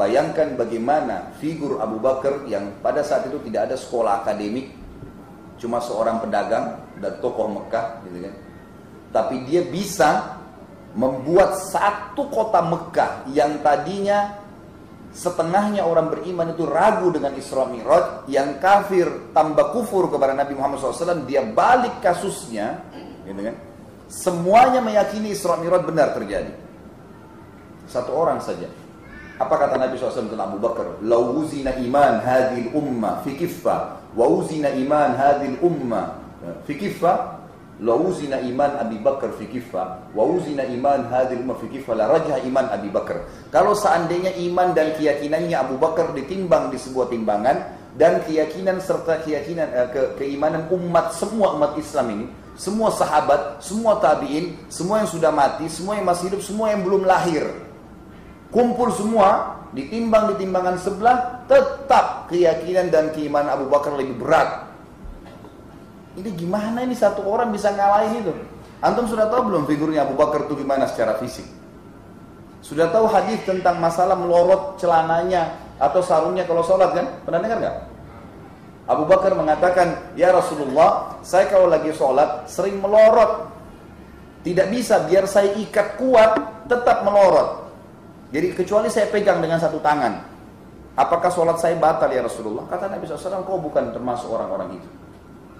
Bayangkan bagaimana figur Abu Bakar yang pada saat itu tidak ada sekolah akademik, cuma seorang pedagang dan tokoh Mekah, gitu kan. Tapi dia bisa membuat satu kota Mekah yang tadinya setengahnya orang beriman itu ragu dengan Isra Mi'raj, yang kafir tambah kufur kepada Nabi Muhammad SAW, dia balik kasusnya, gitu kan. Semuanya meyakini Isra Mi'raj benar terjadi. Satu orang saja apa kata Nabi SAW tentang Abu Bakar? Lawuzina iman hadil umma fi kiffa. Wawuzina iman hadil umma fi kiffa. Lawuzina iman Abi Bakar fi kiffa. Wawuzina iman hadil umma fi kiffa. La rajah iman Abi Bakar. Kalau seandainya iman dan keyakinannya Abu Bakar ditimbang di sebuah timbangan. Dan keyakinan serta keyakinan eh, ke, keimanan umat semua umat Islam ini semua sahabat, semua tabiin, semua yang sudah mati, semua yang masih hidup, semua yang belum lahir, kumpul semua, ditimbang di timbangan sebelah, tetap keyakinan dan keimanan Abu Bakar lebih berat. Ini gimana ini satu orang bisa ngalahin itu? Antum sudah tahu belum figurnya Abu Bakar itu gimana secara fisik? Sudah tahu hadis tentang masalah melorot celananya atau sarungnya kalau sholat kan? Pernah dengar nggak? Abu Bakar mengatakan, Ya Rasulullah, saya kalau lagi sholat sering melorot. Tidak bisa, biar saya ikat kuat, tetap melorot. Jadi kecuali saya pegang dengan satu tangan. Apakah sholat saya batal ya Rasulullah? Kata Nabi SAW, kau bukan termasuk orang-orang itu.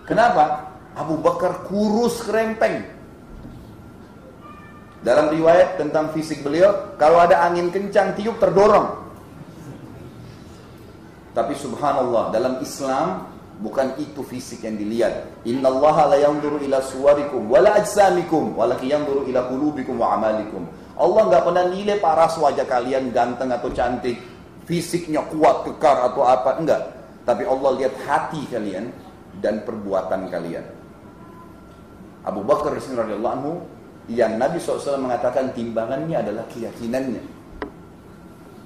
Kenapa? Abu Bakar kurus kerempeng. Dalam riwayat tentang fisik beliau, kalau ada angin kencang tiup terdorong. Tapi subhanallah, dalam Islam bukan itu fisik yang dilihat. Inna Allah la yanzuru ila suwarikum wala ajsamikum, walakin yanzuru ila qulubikum wa amalikum. Allah nggak pernah nilai paras wajah kalian ganteng atau cantik, fisiknya kuat, kekar atau apa, enggak. Tapi Allah lihat hati kalian dan perbuatan kalian. Abu Bakar radhiyallahu anhu yang Nabi SAW mengatakan timbangannya adalah keyakinannya.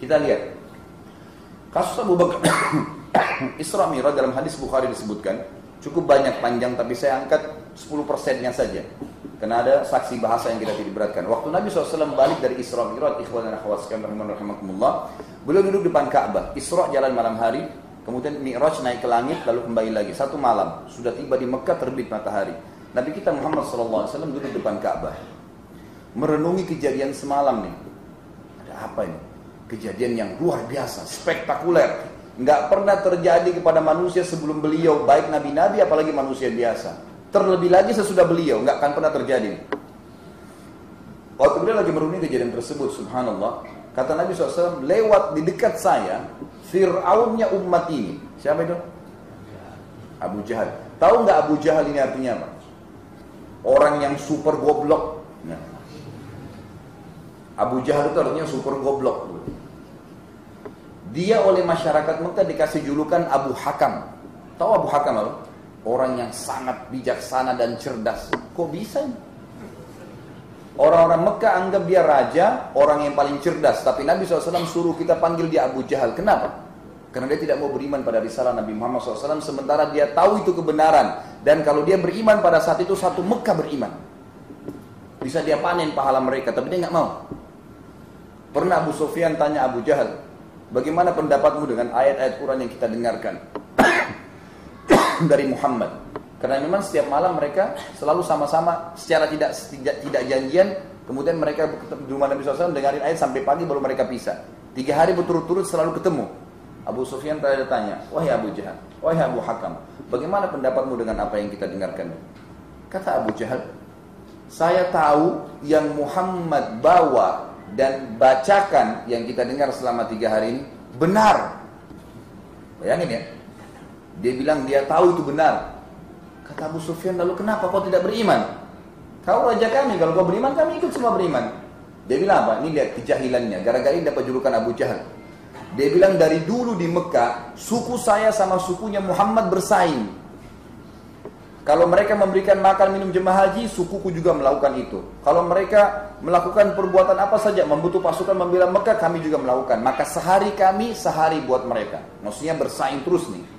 Kita lihat kasus Abu Bakar Isra Mi'raj dalam hadis Bukhari disebutkan cukup banyak panjang tapi saya angkat 10 persennya saja. Karena ada saksi bahasa yang kita tidak beratkan. Waktu Nabi SAW balik dari Isra Mi'raj, ikhwan dan akhwat sekalian rahimakumullah, beliau duduk depan Ka'bah. Isra jalan malam hari, kemudian Mi'raj naik ke langit lalu kembali lagi. Satu malam, sudah tiba di Mekah terbit matahari. Nabi kita Muhammad SAW duduk depan Ka'bah. Merenungi kejadian semalam nih. Ada apa ini? Kejadian yang luar biasa, spektakuler. Nggak pernah terjadi kepada manusia sebelum beliau, baik nabi-nabi apalagi manusia biasa. Terlebih lagi sesudah beliau, nggak akan pernah terjadi. Waktu beliau lagi merunding kejadian tersebut, subhanallah, kata Nabi SAW, lewat di dekat saya, Fir'aunnya umat ini. Siapa itu? Abu Jahal. Tahu nggak Abu Jahal ini artinya apa? Orang yang super goblok. Nah. Abu Jahal itu artinya super goblok. Dia oleh masyarakat Mekah dikasih julukan Abu Hakam. Tahu Abu Hakam apa? Orang yang sangat bijaksana dan cerdas. Kok bisa? Orang-orang Mekah anggap dia raja, orang yang paling cerdas. Tapi Nabi SAW suruh kita panggil dia Abu Jahal. Kenapa? Karena dia tidak mau beriman pada risalah Nabi Muhammad SAW. Sementara dia tahu itu kebenaran. Dan kalau dia beriman pada saat itu, satu Mekah beriman. Bisa dia panen pahala mereka, tapi dia nggak mau. Pernah Abu Sufyan tanya Abu Jahal, bagaimana pendapatmu dengan ayat-ayat Quran yang kita dengarkan? Dari Muhammad. Karena memang setiap malam mereka selalu sama-sama secara tidak tidak tidak janjian, kemudian mereka di rumah Nabi SAW dengarin ayat sampai pagi baru mereka pisah. Tiga hari berturut-turut selalu ketemu. Abu Sufyan tadi tanya, wahai Abu Jahal, wahai Abu Hakam, bagaimana pendapatmu dengan apa yang kita dengarkan? Kata Abu Jahal, saya tahu yang Muhammad bawa dan bacakan yang kita dengar selama tiga hari ini benar. Bayangin ya, dia bilang dia tahu itu benar. Kata Abu Sufyan, lalu kenapa kau tidak beriman? Kau raja kami, kalau kau beriman kami ikut semua beriman. Dia bilang apa? Ini lihat kejahilannya. Gara-gara ini dapat julukan Abu Jahal. Dia bilang dari dulu di Mekah, suku saya sama sukunya Muhammad bersaing. Kalau mereka memberikan makan minum jemaah haji, sukuku juga melakukan itu. Kalau mereka melakukan perbuatan apa saja, membutuh pasukan membela Mekah, kami juga melakukan. Maka sehari kami, sehari buat mereka. Maksudnya bersaing terus nih.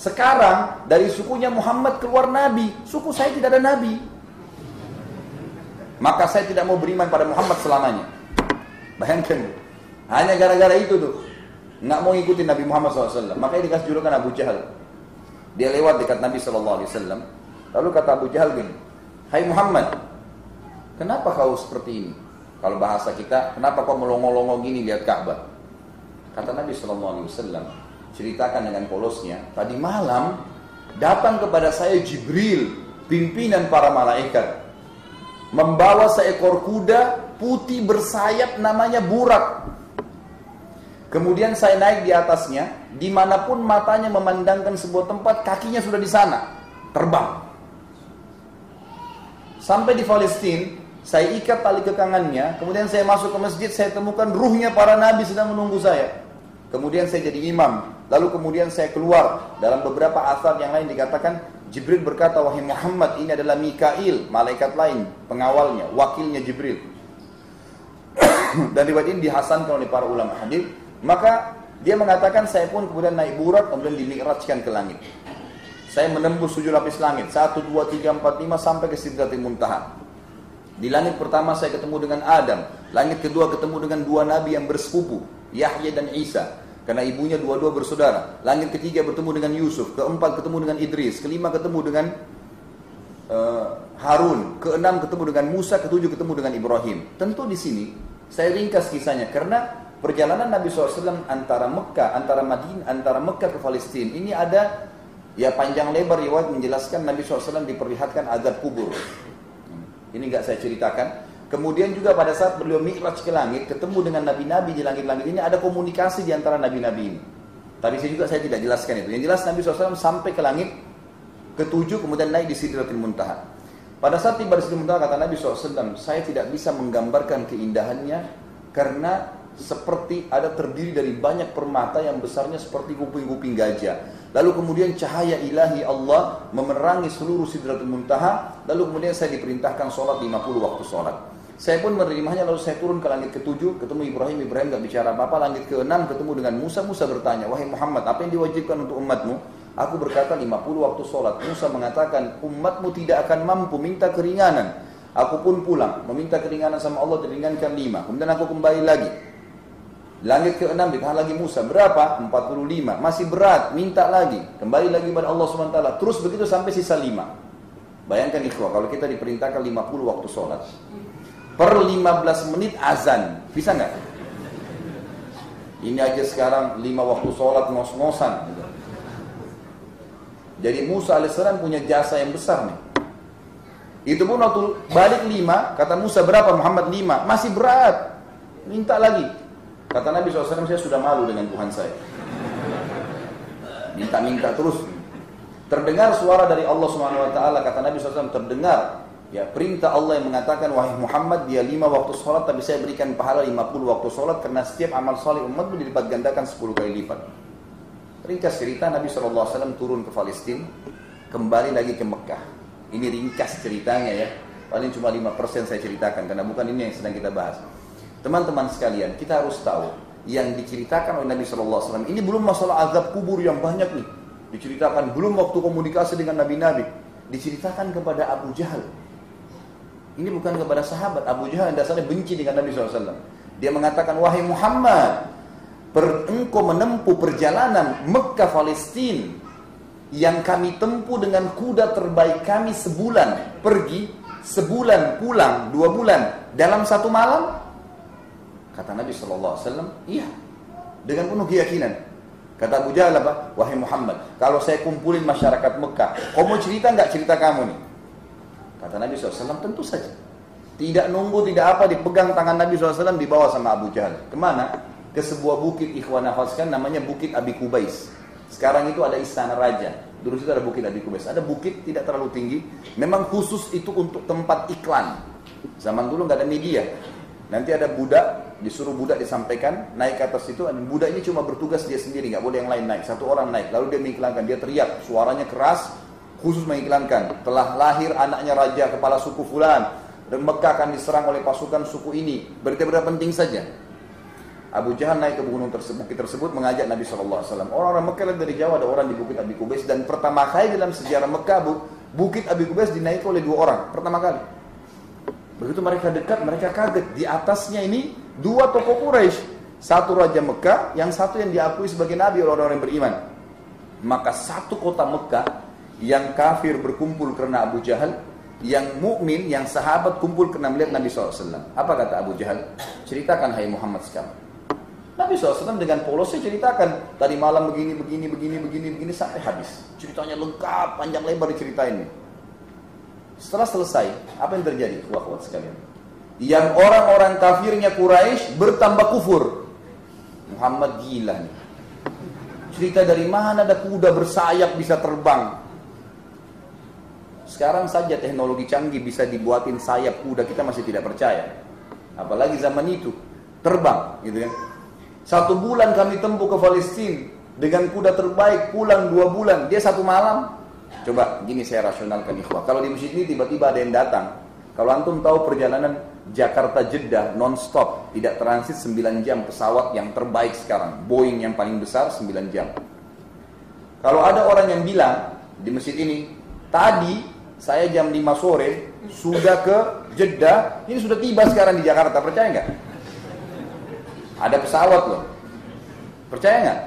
Sekarang dari sukunya Muhammad keluar Nabi, suku saya tidak ada Nabi. Maka saya tidak mau beriman pada Muhammad selamanya. Bayangkan, hanya gara-gara itu tuh, nggak mau ikutin Nabi Muhammad SAW. Makanya dikasih julukan Abu Jahal. Dia lewat dekat Nabi SAW. Lalu kata Abu Jahal gini, Hai Muhammad, kenapa kau seperti ini? Kalau bahasa kita, kenapa kau melongo-longo gini lihat Ka'bah? Kata Nabi SAW, ceritakan dengan polosnya, tadi malam datang kepada saya Jibril, pimpinan para malaikat membawa seekor kuda putih bersayap namanya burak. Kemudian saya naik di atasnya, di mana pun matanya memandangkan sebuah tempat, kakinya sudah di sana, terbang. Sampai di Palestina, saya ikat tali kekangannya, kemudian saya masuk ke masjid, saya temukan ruhnya para nabi sedang menunggu saya. Kemudian saya jadi imam, lalu kemudian saya keluar. Dalam beberapa asal yang lain dikatakan, Jibril berkata, wahai Muhammad ini adalah Mikail, malaikat lain, pengawalnya, wakilnya Jibril. Dan riwayat ini dihasankan oleh para ulama hadis. Maka dia mengatakan saya pun kemudian naik burak kemudian dimikrajkan ke langit. Saya menembus tujuh lapis langit, satu, dua, tiga, empat, lima sampai ke Sidratil Muntaha. Di langit pertama saya ketemu dengan Adam, langit kedua ketemu dengan dua nabi yang bersepupu, Yahya dan Isa. Karena ibunya dua-dua bersaudara. Langit ketiga bertemu dengan Yusuf, keempat ketemu dengan Idris, kelima ketemu dengan uh, Harun, keenam ketemu dengan Musa, ketujuh ketemu dengan Ibrahim. Tentu di sini saya ringkas kisahnya karena perjalanan Nabi SAW antara Mekah, antara Madinah, antara Mekah ke Palestina ini ada ya panjang lebar riwayat menjelaskan Nabi SAW diperlihatkan azab kubur. Ini nggak saya ceritakan. Kemudian juga pada saat beliau mi'raj ke langit, ketemu dengan nabi-nabi di langit-langit ini, ada komunikasi di antara nabi-nabi ini. Tapi saya juga saya tidak jelaskan itu. Yang jelas Nabi SAW sampai ke langit ketujuh, kemudian naik di Sidratil Muntaha. Pada saat tiba di Sidratil Muntaha, kata Nabi SAW, saya tidak bisa menggambarkan keindahannya, karena seperti ada terdiri dari banyak permata yang besarnya seperti kuping-kuping gajah. Lalu kemudian cahaya ilahi Allah memerangi seluruh sidratul muntaha. Lalu kemudian saya diperintahkan sholat 50 waktu sholat. Saya pun menerimanya lalu saya turun ke langit ketujuh, ketemu Ibrahim, Ibrahim gak bicara apa-apa. Langit keenam ketemu dengan Musa, Musa bertanya, wahai Muhammad, apa yang diwajibkan untuk umatmu? Aku berkata 50 waktu sholat. Musa mengatakan, umatmu tidak akan mampu minta keringanan. Aku pun pulang, meminta keringanan sama Allah, diringankan lima. Kemudian aku kembali lagi. Langit ke-6 ditahan lagi Musa. Berapa? 45. Masih berat, minta lagi. Kembali lagi kepada Allah SWT. Terus begitu sampai sisa 5. Bayangkan ikhwah, kalau kita diperintahkan 50 waktu sholat per 15 menit azan. Bisa nggak? Ini aja sekarang 5 waktu sholat ngos-ngosan. Jadi Musa alaihissalam punya jasa yang besar nih. Itu pun waktu balik 5, kata Musa berapa? Muhammad 5. Masih berat. Minta lagi. Kata Nabi SAW, saya sudah malu dengan Tuhan saya. Minta-minta terus. Terdengar suara dari Allah Subhanahu Wa Taala kata Nabi SAW terdengar Ya, perintah Allah yang mengatakan wahai Muhammad dia lima waktu sholat tapi saya berikan pahala 50 waktu sholat karena setiap amal saleh umatmu dilipat gandakan 10 kali lipat. Ringkas cerita Nabi SAW turun ke Palestina, kembali lagi ke Mekah. Ini ringkas ceritanya ya. Paling cuma 5% saya ceritakan karena bukan ini yang sedang kita bahas. Teman-teman sekalian, kita harus tahu yang diceritakan oleh Nabi SAW ini belum masalah azab kubur yang banyak nih. Diceritakan belum waktu komunikasi dengan nabi-nabi. Diceritakan kepada Abu Jahal ini bukan kepada sahabat. Abu Jahal yang dasarnya benci dengan Nabi SAW. Dia mengatakan, wahai Muhammad, per, engkau menempuh perjalanan Mekah Palestina yang kami tempuh dengan kuda terbaik kami sebulan pergi, sebulan pulang, dua bulan dalam satu malam? Kata Nabi SAW, iya, dengan penuh keyakinan. Kata Abu Jahal apa? Wahai Muhammad, kalau saya kumpulin masyarakat Mekah, kau mau cerita nggak cerita kamu nih? Kata Nabi SAW, tentu saja. Tidak nunggu, tidak apa, dipegang tangan Nabi SAW dibawa sama Abu Jahal. Ke mana? Ke sebuah bukit ikhwan kan namanya Bukit Abi Kubais. Sekarang itu ada istana raja. Dulu itu ada Bukit Abi Kubais. Ada bukit tidak terlalu tinggi. Memang khusus itu untuk tempat iklan. Zaman dulu nggak ada media. Nanti ada budak, disuruh budak disampaikan, naik ke atas itu, dan budak ini cuma bertugas dia sendiri, nggak boleh yang lain naik. Satu orang naik, lalu dia mengiklankan, dia teriak, suaranya keras, khusus mengiklankan. Telah lahir anaknya raja kepala suku fulan, dan Mekah akan diserang oleh pasukan suku ini. Berita-berita penting saja. Abu Jahal naik ke gunung tersebut, bukit tersebut mengajak Nabi SAW. Orang-orang Mekah dari Jawa ada orang di bukit Abi Kubais dan pertama kali dalam sejarah Mekah bukit Abi Kubais dinaiki oleh dua orang pertama kali. Begitu mereka dekat, mereka kaget. Di atasnya ini dua tokoh Quraisy. Satu Raja Mekah, yang satu yang diakui sebagai Nabi oleh orang-orang yang beriman. Maka satu kota Mekah yang kafir berkumpul karena Abu Jahal, yang mukmin, yang sahabat kumpul karena melihat Nabi SAW. Apa kata Abu Jahal? Ceritakan hai Muhammad sekarang. Nabi SAW dengan polosnya ceritakan tadi malam begini, begini, begini, begini, begini sampai habis. Ceritanya lengkap, panjang lebar diceritain. Setelah selesai, apa yang terjadi? Wah, sekalian. Yang orang-orang kafirnya Quraisy bertambah kufur. Muhammad gila nih. Cerita dari mana ada kuda bersayap bisa terbang. Sekarang saja teknologi canggih bisa dibuatin sayap kuda kita masih tidak percaya. Apalagi zaman itu terbang, gitu kan. Satu bulan kami tempuh ke Palestina dengan kuda terbaik pulang dua bulan. Dia satu malam Coba gini saya rasionalkan ikhwah. Kalau di masjid ini tiba-tiba ada yang datang. Kalau antum tahu perjalanan Jakarta Jeddah non-stop, tidak transit 9 jam pesawat yang terbaik sekarang. Boeing yang paling besar 9 jam. Kalau ada orang yang bilang di masjid ini, tadi saya jam 5 sore sudah ke Jeddah, ini sudah tiba sekarang di Jakarta, percaya nggak? Ada pesawat loh. Percaya nggak?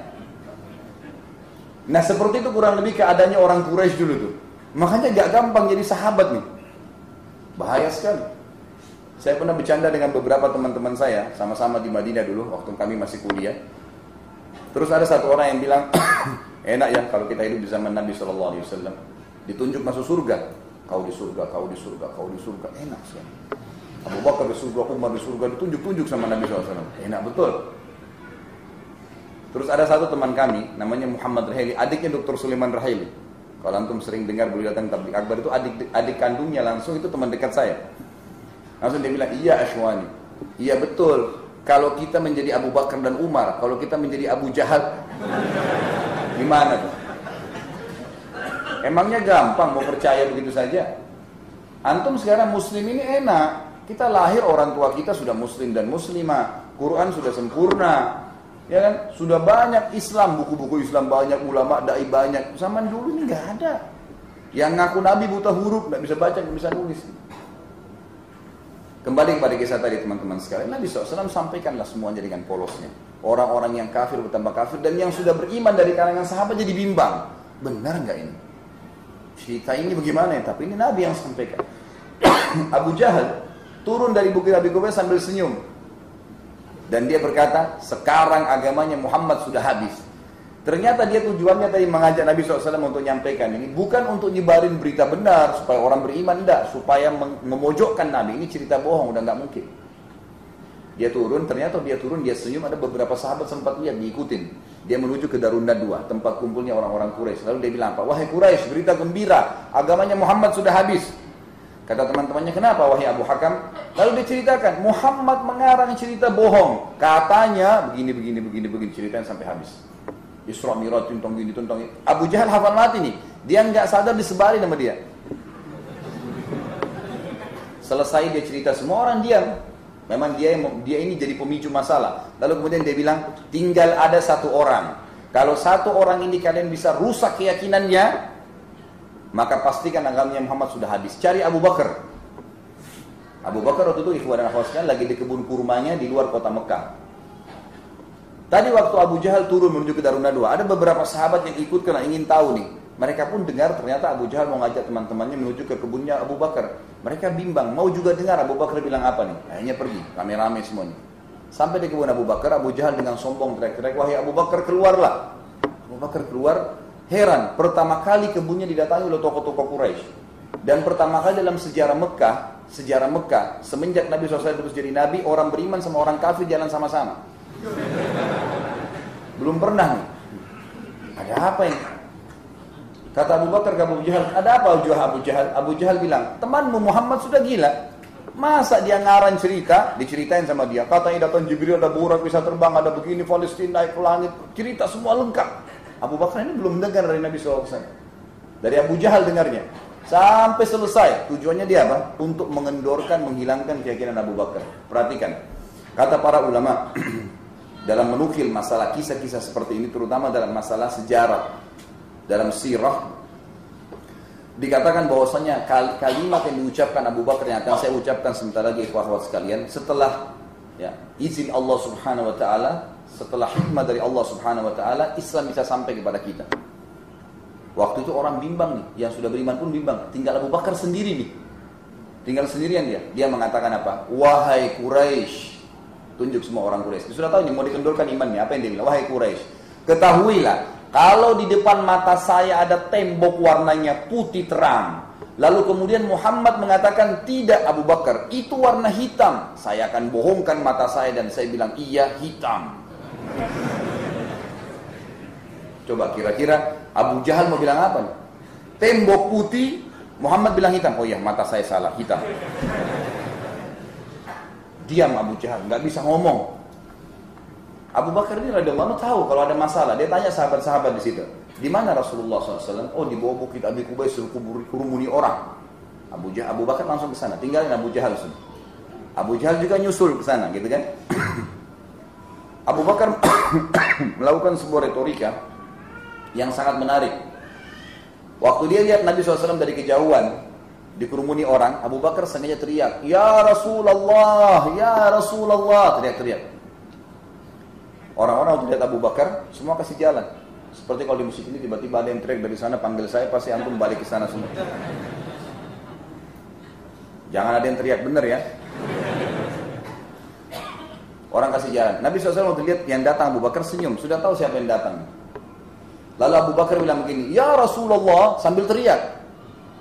Nah seperti itu kurang lebih keadaannya orang Quraisy dulu tuh. Makanya gak gampang jadi sahabat nih. Bahaya sekali. Saya pernah bercanda dengan beberapa teman-teman saya, sama-sama di Madinah dulu, waktu kami masih kuliah. Terus ada satu orang yang bilang, enak ya kalau kita hidup di zaman Nabi Shallallahu Alaihi Wasallam, ditunjuk masuk surga. Kau di surga, kau di surga, kau di surga, enak sekali. Abu Bakar di surga, Umar di surga, ditunjuk-tunjuk sama Nabi SAW. Enak betul. Terus ada satu teman kami, namanya Muhammad Rahili, adiknya Dr. Sulaiman Rahili. Kalau antum sering dengar beliau datang tablik akbar itu adik adik kandungnya langsung itu teman dekat saya. Langsung dia bilang, iya Ashwani, iya betul. Kalau kita menjadi Abu Bakar dan Umar, kalau kita menjadi Abu Jahal, gimana tuh? Emangnya gampang mau percaya begitu saja? Antum sekarang muslim ini enak. Kita lahir orang tua kita sudah muslim dan muslimah. Quran sudah sempurna. Ya kan? Sudah banyak Islam, buku-buku Islam banyak, ulama dai banyak. Zaman dulu ini nggak ada. Yang ngaku Nabi buta huruf, nggak bisa baca, nggak bisa nulis. Kembali kepada kisah tadi teman-teman sekalian, Nabi SAW sampaikanlah semuanya dengan polosnya. Orang-orang yang kafir bertambah kafir dan yang sudah beriman dari kalangan sahabat jadi bimbang. Benar nggak ini? Cerita ini bagaimana ya? Tapi ini Nabi yang sampaikan. Abu Jahal turun dari bukit Abi Qubais sambil senyum. Dan dia berkata, sekarang agamanya Muhammad sudah habis. Ternyata dia tujuannya tadi mengajak Nabi SAW untuk menyampaikan ini. Bukan untuk nyebarin berita benar, supaya orang beriman, tidak. Supaya memojokkan Nabi. Ini cerita bohong, udah nggak mungkin. Dia turun, ternyata dia turun, dia senyum, ada beberapa sahabat sempat lihat, diikutin. Dia menuju ke Darun Nadwa, tempat kumpulnya orang-orang Quraisy. Lalu dia bilang apa? Wahai Quraisy, berita gembira, agamanya Muhammad sudah habis. Kata teman-temannya, kenapa wahai Abu Hakam? Lalu diceritakan, Muhammad mengarang cerita bohong. Katanya begini, begini, begini, begini. Ceritanya sampai habis. Isra Mi'raj, tuntong gini, tuntong gini. Abu Jahal hafal mati nih. Dia nggak sadar disebari sama dia. Selesai dia cerita, semua orang diam. Memang dia dia ini jadi pemicu masalah. Lalu kemudian dia bilang, tinggal ada satu orang. Kalau satu orang ini kalian bisa rusak keyakinannya, maka pastikan agamanya Muhammad sudah habis. Cari Abu Bakar. Abu Bakar waktu itu ikhwan dan akhwatnya lagi di kebun kurmanya di luar kota Mekah. Tadi waktu Abu Jahal turun menuju ke Darun Nadwa, ada beberapa sahabat yang ikut karena ingin tahu nih. Mereka pun dengar ternyata Abu Jahal mau ngajak teman-temannya menuju ke kebunnya Abu Bakar. Mereka bimbang, mau juga dengar Abu Bakar bilang apa nih. Akhirnya pergi, rame-rame semuanya. Sampai di kebun Abu Bakar, Abu Jahal dengan sombong teriak-teriak, wahai Abu Bakar keluarlah. Bakar keluar, heran. Pertama kali kebunnya didatangi oleh tokoh-tokoh Quraisy. Dan pertama kali dalam sejarah Mekah, sejarah Mekah, semenjak Nabi SAW terus jadi Nabi, orang beriman sama orang kafir jalan sama-sama. Belum pernah nih. Ada apa ini? Kata Abu Bakar ke Abu Jahal, ada apa Abu Jahal? Abu Jahal, Abu Jahal bilang, temanmu Muhammad sudah gila. Masa dia ngarang cerita, diceritain sama dia. Katanya datang Jibril, ada burak bisa terbang, ada begini, Palestina naik ke langit. Cerita semua lengkap. Abu Bakar ini belum dengar dari Nabi SAW. Dari Abu Jahal dengarnya. Sampai selesai. Tujuannya dia apa? Untuk mengendorkan, menghilangkan keyakinan Abu Bakar. Perhatikan. Kata para ulama, dalam menukil masalah kisah-kisah seperti ini, terutama dalam masalah sejarah, dalam sirah, dikatakan bahwasanya kalimat yang diucapkan Abu Bakar yang akan saya ucapkan sebentar lagi ikhwah sekalian setelah ya, izin Allah Subhanahu wa taala setelah hikmah dari Allah Subhanahu wa taala Islam bisa sampai kepada kita. Waktu itu orang bimbang nih, yang sudah beriman pun bimbang. Tinggal Abu Bakar sendiri nih. Tinggal sendirian dia. Dia mengatakan apa? Wahai Quraisy. Tunjuk semua orang Quraisy. Sudah tahu nih mau dikendurkan imannya. Apa yang dia bilang? Wahai Quraisy. Ketahuilah kalau di depan mata saya ada tembok warnanya putih terang, lalu kemudian Muhammad mengatakan tidak Abu Bakar, itu warna hitam. Saya akan bohongkan mata saya dan saya bilang iya hitam. Coba kira-kira Abu Jahal mau bilang apa? Tembok putih, Muhammad bilang hitam. Oh iya, mata saya salah, hitam. Diam Abu Jahal, nggak bisa ngomong. Abu Bakar ini radhiyallahu anhu tahu kalau ada masalah, dia tanya sahabat-sahabat di situ. Di mana Rasulullah SAW? Oh di bawah bukit Abi Kubais suruh kurumuni orang. Abu Jahal, Abu Bakar langsung ke sana, tinggalin Abu Jahal sudah. Abu Jahal juga nyusul ke sana, gitu kan? Abu Bakar melakukan sebuah retorika yang sangat menarik. Waktu dia lihat Nabi SAW dari kejauhan, dikerumuni orang, Abu Bakar sengaja teriak, Ya Rasulullah, Ya Rasulullah, teriak-teriak. Orang-orang waktu lihat Abu Bakar, semua kasih jalan. Seperti kalau di musik ini tiba-tiba ada yang teriak dari sana panggil saya, pasti antum balik ke sana semua. Jangan ada yang teriak bener ya. Orang kasih jalan. Nabi SAW waktu lihat yang datang Abu Bakar senyum, sudah tahu siapa yang datang. Lalu Abu Bakar bilang begini, Ya Rasulullah sambil teriak.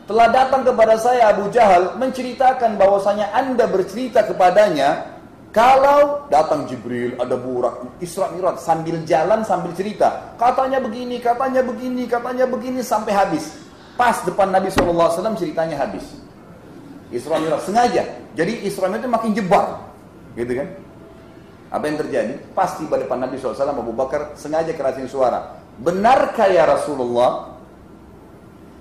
Telah datang kepada saya Abu Jahal menceritakan bahwasanya anda bercerita kepadanya kalau datang Jibril, ada burak, Isra Mi'raj sambil jalan sambil cerita. Katanya begini, katanya begini, katanya begini sampai habis. Pas depan Nabi SAW ceritanya habis. Isra Mi'raj sengaja. Jadi Isra Mi'raj itu makin jebak. Gitu kan? Apa yang terjadi? Pas tiba depan Nabi SAW, Abu Bakar sengaja kerasin suara. Benarkah ya Rasulullah?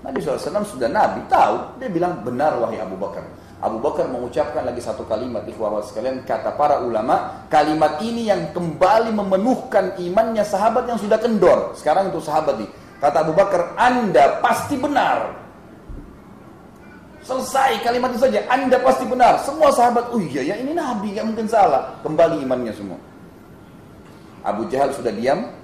Nabi SAW sudah Nabi, tahu. Dia bilang, benar wahai Abu Bakar. Abu Bakar mengucapkan lagi satu kalimat ikhwah sekalian kata para ulama kalimat ini yang kembali memenuhkan imannya sahabat yang sudah kendor. Sekarang untuk sahabat nih kata Abu Bakar anda pasti benar. Selesai kalimat itu saja anda pasti benar. Semua sahabat oh iya ya ini nabi nggak mungkin salah. Kembali imannya semua. Abu Jahal sudah diam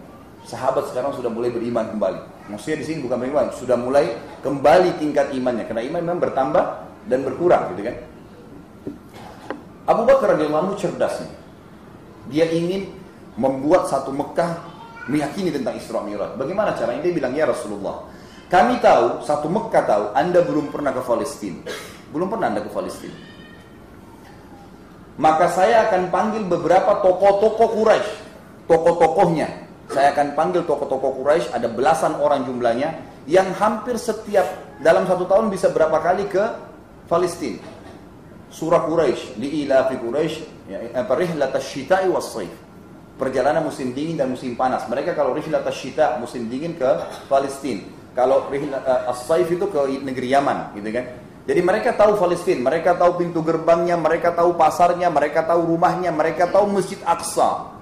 sahabat sekarang sudah mulai beriman kembali. Maksudnya di sini bukan beriman sudah mulai kembali tingkat imannya. Karena iman memang bertambah dan berkurang gitu kan. Abu Bakar radhiyallahu cerdas nih. Dia ingin membuat satu Mekah meyakini tentang Isra Mi'raj. Bagaimana caranya? Dia bilang, "Ya Rasulullah, kami tahu, satu Mekah tahu, Anda belum pernah ke Palestina. Belum pernah Anda ke Palestina. Maka saya akan panggil beberapa tokoh-tokoh Quraisy, tokoh-tokohnya. Saya akan panggil tokoh-tokoh Quraisy, ada belasan orang jumlahnya, yang hampir setiap dalam satu tahun bisa berapa kali ke Palestina. Surah Quraisy, li'ilafi Quraisy, ya, rihlat asy-syita'i was-saif. Perjalanan musim dingin dan musim panas. Mereka kalau rihlat asy-syita musim dingin ke Palestina. Kalau rihlat uh, as-saif itu ke negeri Yaman, gitu kan. Jadi mereka tahu Palestina, mereka tahu pintu gerbangnya, mereka tahu pasarnya, mereka tahu rumahnya, mereka tahu Masjid Aqsa.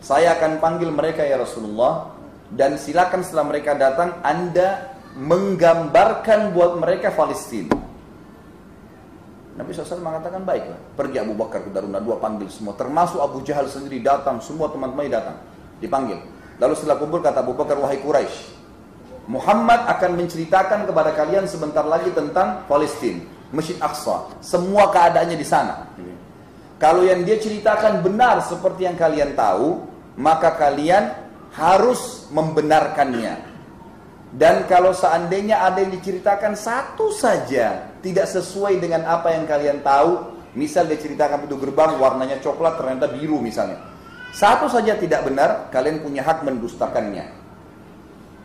Saya akan panggil mereka ya Rasulullah dan silakan setelah mereka datang Anda menggambarkan buat mereka Palestina. Nabi SAW mengatakan baiklah, pergi Abu Bakar ke Daruna dua panggil semua, termasuk Abu Jahal sendiri datang, semua teman-temannya datang, dipanggil. Lalu setelah kumpul kata Abu Bakar, wahai Quraisy, Muhammad akan menceritakan kepada kalian sebentar lagi tentang Palestina, Masjid Aqsa, semua keadaannya di sana. Kalau yang dia ceritakan benar seperti yang kalian tahu, maka kalian harus membenarkannya. Dan kalau seandainya ada yang diceritakan satu saja tidak sesuai dengan apa yang kalian tahu, misal dia ceritakan pintu gerbang warnanya coklat ternyata biru misalnya. Satu saja tidak benar, kalian punya hak mendustakannya.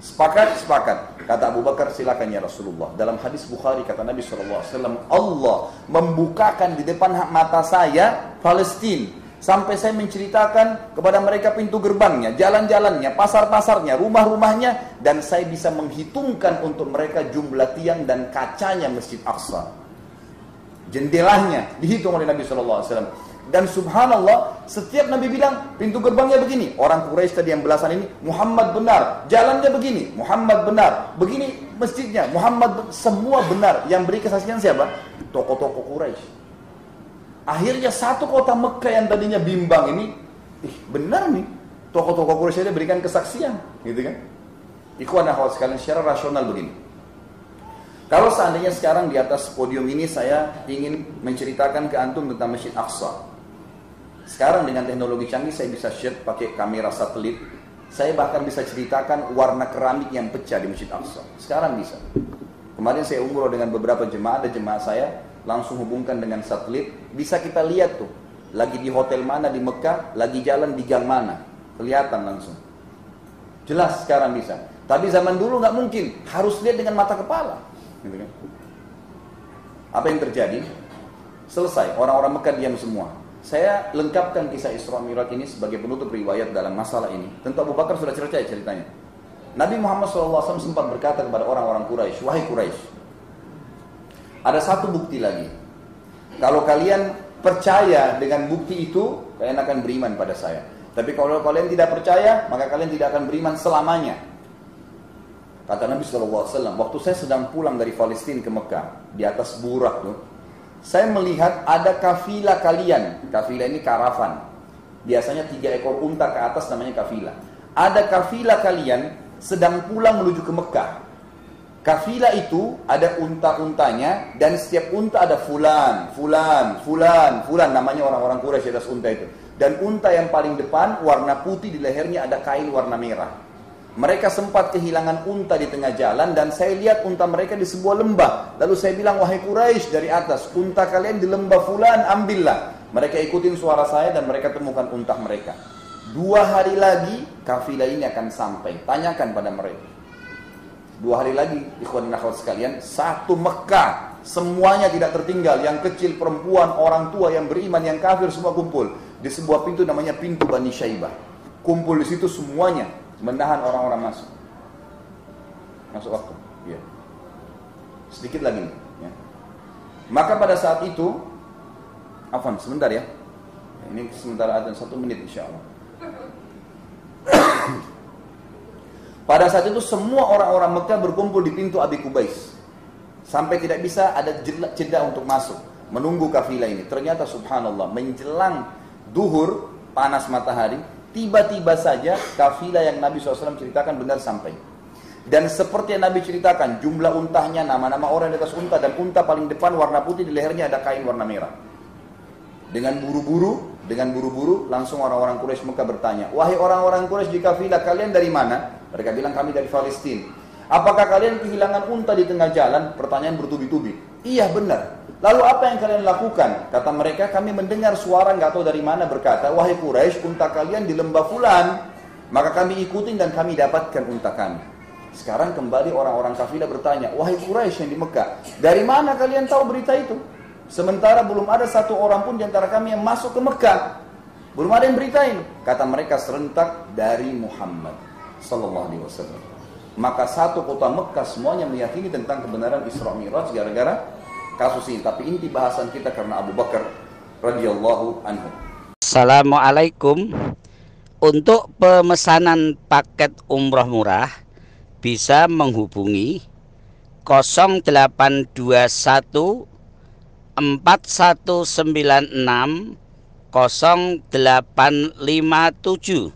Sepakat, sepakat. Kata Abu Bakar, silakan ya Rasulullah. Dalam hadis Bukhari kata Nabi SAW, Allah membukakan di depan mata saya Palestina. Sampai saya menceritakan kepada mereka pintu gerbangnya, jalan-jalannya, pasar-pasarnya, rumah-rumahnya. Dan saya bisa menghitungkan untuk mereka jumlah tiang dan kacanya Masjid Aqsa. Jendelanya dihitung oleh Nabi SAW. Dan subhanallah, setiap Nabi bilang pintu gerbangnya begini. Orang Quraisy tadi yang belasan ini, Muhammad benar. Jalannya begini, Muhammad benar. Begini masjidnya, Muhammad semua benar. Yang beri kesaksian siapa? Tokoh-tokoh Quraisy. Akhirnya satu kota Mekah yang tadinya bimbang ini, ih benar nih. Tokoh-tokoh Quraisy ini berikan kesaksian, gitu kan? Ikhwan akhwat sekalian secara rasional begini. Kalau seandainya sekarang di atas podium ini saya ingin menceritakan ke antum tentang Masjid Aqsa. Sekarang dengan teknologi canggih saya bisa share pakai kamera satelit. Saya bahkan bisa ceritakan warna keramik yang pecah di Masjid Aqsa. Sekarang bisa. Kemarin saya umroh dengan beberapa jemaah, ada jemaah saya langsung hubungkan dengan satelit. Bisa kita lihat tuh, lagi di hotel mana di Mekah, lagi jalan di gang mana. Kelihatan langsung. Jelas sekarang bisa. Tapi zaman dulu nggak mungkin, harus lihat dengan mata kepala. Gitu kan? Apa yang terjadi? Selesai, orang-orang Mekah diam semua. Saya lengkapkan kisah Isra Mi'raj ini sebagai penutup riwayat dalam masalah ini. Tentu Abu Bakar sudah cerita ceritanya. Nabi Muhammad SAW sempat berkata kepada orang-orang Quraisy, wahai Quraisy, ada satu bukti lagi. Kalau kalian percaya dengan bukti itu, kalian akan beriman pada saya. Tapi kalau kalian tidak percaya, maka kalian tidak akan beriman selamanya. Kata Nabi SAW, waktu saya sedang pulang dari Palestina ke Mekah, di atas burak tuh, saya melihat ada kafilah kalian. Kafilah ini karavan. Biasanya tiga ekor unta ke atas namanya kafilah. Ada kafilah kalian sedang pulang menuju ke Mekah. Kafilah itu ada unta-untanya dan setiap unta ada fulan, fulan, fulan, fulan namanya orang-orang Quraisy atas unta itu. Dan unta yang paling depan warna putih di lehernya ada kain warna merah. Mereka sempat kehilangan unta di tengah jalan dan saya lihat unta mereka di sebuah lembah. Lalu saya bilang, wahai Quraisy dari atas, unta kalian di lembah fulan, ambillah. Mereka ikutin suara saya dan mereka temukan unta mereka. Dua hari lagi kafilah ini akan sampai. Tanyakan pada mereka. Dua hari lagi, ikhwan akhwat sekalian, satu Mekah. Semuanya tidak tertinggal. Yang kecil, perempuan, orang tua, yang beriman, yang kafir, semua kumpul. Di sebuah pintu namanya pintu Bani Syaibah. Kumpul di situ semuanya menahan orang-orang masuk. Masuk waktu. Ya. Sedikit lagi. Ya. Maka pada saat itu, Afan, sebentar ya. Ini sementara ada satu menit insya Allah. Pada saat itu semua orang-orang Mekah berkumpul di pintu Abi Kubais. Sampai tidak bisa ada jeda untuk masuk. Menunggu kafilah ini. Ternyata subhanallah menjelang duhur panas matahari Tiba-tiba saja kafilah yang Nabi SAW ceritakan benar sampai. Dan seperti yang Nabi ceritakan, jumlah untahnya, nama-nama orang di atas unta, dan unta paling depan warna putih, di lehernya ada kain warna merah. Dengan buru-buru, dengan buru-buru, langsung orang-orang Quraisy Mekah bertanya, Wahai orang-orang Quraisy di kafilah, kalian dari mana? Mereka bilang, kami dari Palestina. Apakah kalian kehilangan unta di tengah jalan? Pertanyaan bertubi-tubi. Iya benar. Lalu apa yang kalian lakukan? Kata mereka, kami mendengar suara nggak tahu dari mana berkata, wahai Quraisy, unta kalian di lembah fulan. Maka kami ikutin dan kami dapatkan unta kami. Sekarang kembali orang-orang kafilah bertanya, wahai Quraisy yang di Mekah, dari mana kalian tahu berita itu? Sementara belum ada satu orang pun di antara kami yang masuk ke Mekah. Belum ada yang beritain. Kata mereka serentak dari Muhammad sallallahu alaihi wasallam. Maka satu kota Mekah semuanya meyakini tentang kebenaran Isra Mi'raj gara-gara kasus ini. Tapi inti bahasan kita karena Abu Bakar radhiyallahu anhu. Assalamualaikum. Untuk pemesanan paket umroh murah bisa menghubungi 0821 4196 0857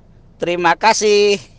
Terima kasih.